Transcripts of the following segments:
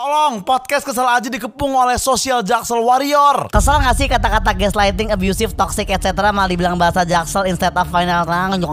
Tolong, podcast kesel aja dikepung oleh Social Jaksel Warrior. Kesel gak sih kata-kata gaslighting, abusive, toxic, etc. malah dibilang bahasa jaksel instead of final rang, Nyindir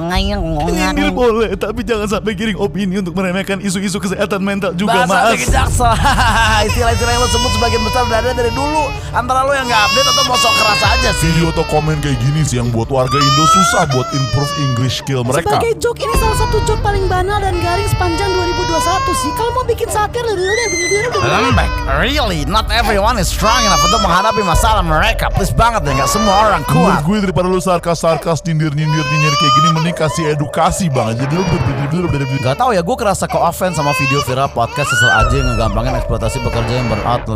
nyongeng boleh, tapi jangan sampai giring opini untuk meremehkan isu-isu kesehatan mental juga, Bahasa Mas. bikin jaksel. Istilah-istilah yang lo sebut sebagian besar udah ada dari dulu. Antara lo yang gak update atau mau sok keras aja sih. Video atau komen kayak gini sih yang buat warga Indo susah buat improve English skill mereka. Sebagai joke ini salah satu joke paling banal dan garing sepanjang 2021 sih. Kalau mau bikin satir, Lembek, really? Not everyone is strong enough untuk menghadapi masalah mereka. Please banget deh, gak semua orang Menurut kuat. gue daripada lu sarkas-sarkas nyindir-nyindir nyindir kayak gini mending kasih edukasi bang. Jadi lu Gak tau ya, gue kerasa ke offense sama video viral podcast sesel aja yang ngegampangin eksploitasi pekerja yang burnout.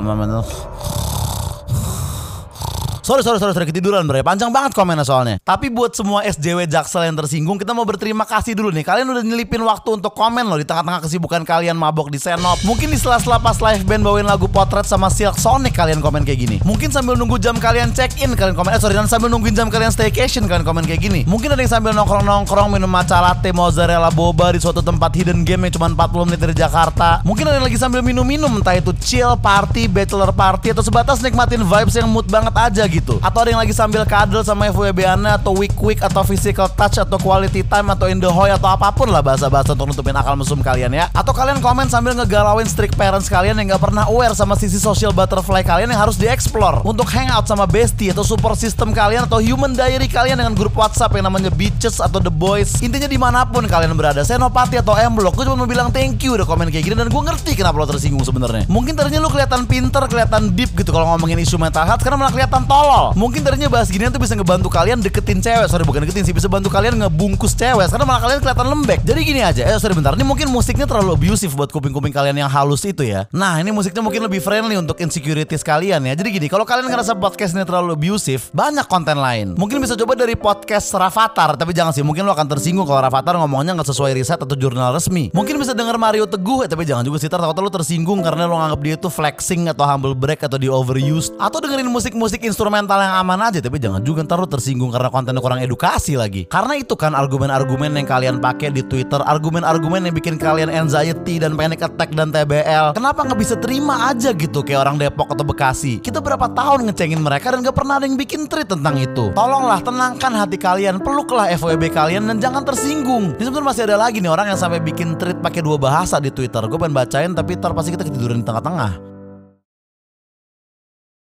Sorry, sorry, sorry, sorry, ketiduran bre. Panjang banget komennya soalnya. Tapi buat semua SJW Jaksel yang tersinggung, kita mau berterima kasih dulu nih. Kalian udah nyelipin waktu untuk komen loh di tengah-tengah kesibukan kalian mabok di Senop. Mungkin di sela-sela pas live band bawain lagu potret sama Silk Sonic kalian komen kayak gini. Mungkin sambil nunggu jam kalian check in kalian komen. Eh sorry, dan sambil nungguin jam kalian staycation kalian komen kayak gini. Mungkin ada yang sambil nongkrong-nongkrong minum matcha latte mozzarella boba di suatu tempat hidden game yang cuma 40 menit dari Jakarta. Mungkin ada yang lagi sambil minum-minum entah itu chill party, bachelor party atau sebatas nikmatin vibes yang mood banget aja gitu. Atau ada yang lagi sambil cuddle sama FWB atau week week atau physical touch atau quality time atau in the hoy atau apa pun lah bahasa-bahasa untuk nutupin akal mesum kalian ya. Atau kalian komen sambil ngegalauin strict parents kalian yang nggak pernah aware sama sisi social butterfly kalian yang harus dieksplor untuk hangout sama bestie atau support system kalian atau human diary kalian dengan grup WhatsApp yang namanya Beaches atau The Boys. Intinya di mana pun kalian berada, Senopati atau M Block, gue cuma mau bilang thank you udah komen kayak gini dan gue ngerti kenapa lo tersinggung sebenarnya. Mungkin tadinya lu kelihatan pinter, kelihatan deep gitu kalau ngomongin isu mental health, karena malah kelihatan tolol. Mungkin tadinya bahas gini tuh bisa ngebantu kalian deketin cewek, sorry bukan deketin sih, bisa bantu kalian ngebungkus cewek, karena malah kalian kelihatan lembek. Jadi gini aja, eh sorry bentar, ini mungkin musiknya terlalu abusive buat kuping-kuping kalian yang halus itu ya. Nah ini musiknya mungkin lebih friendly untuk insecurities kalian ya. Jadi gini, kalau kalian ngerasa podcast ini terlalu abusive, banyak konten lain. Mungkin bisa coba dari podcast Rafathar, tapi jangan sih, mungkin lo akan tersinggung kalau Rafathar ngomongnya nggak sesuai riset atau jurnal resmi. Mungkin bisa denger Mario Teguh, eh, tapi jangan juga sih, takutnya lo tersinggung karena lo nganggap dia itu flexing atau humble break atau di overused. Atau dengerin musik-musik instrumental yang aman aja, tapi jangan juga ntar lo tersinggung karena kontennya kurang edukasi lagi. Karena itu kan argumen-argumen yang kalian pakai di Twitter, argumen-argumen yang bikin kalian anxiety dan panic attack dan TBL. Kenapa nggak bisa terima aja gitu kayak orang Depok atau Bekasi? Kita berapa tahun ngecengin mereka dan gak pernah ada yang bikin tweet tentang itu. Tolonglah tenangkan hati kalian, peluklah FWB kalian dan jangan tersinggung. Ini sebenarnya masih ada lagi nih orang yang sampai bikin tweet pakai dua bahasa di Twitter. Gue pengen bacain tapi ntar pasti kita ketiduran di tengah-tengah.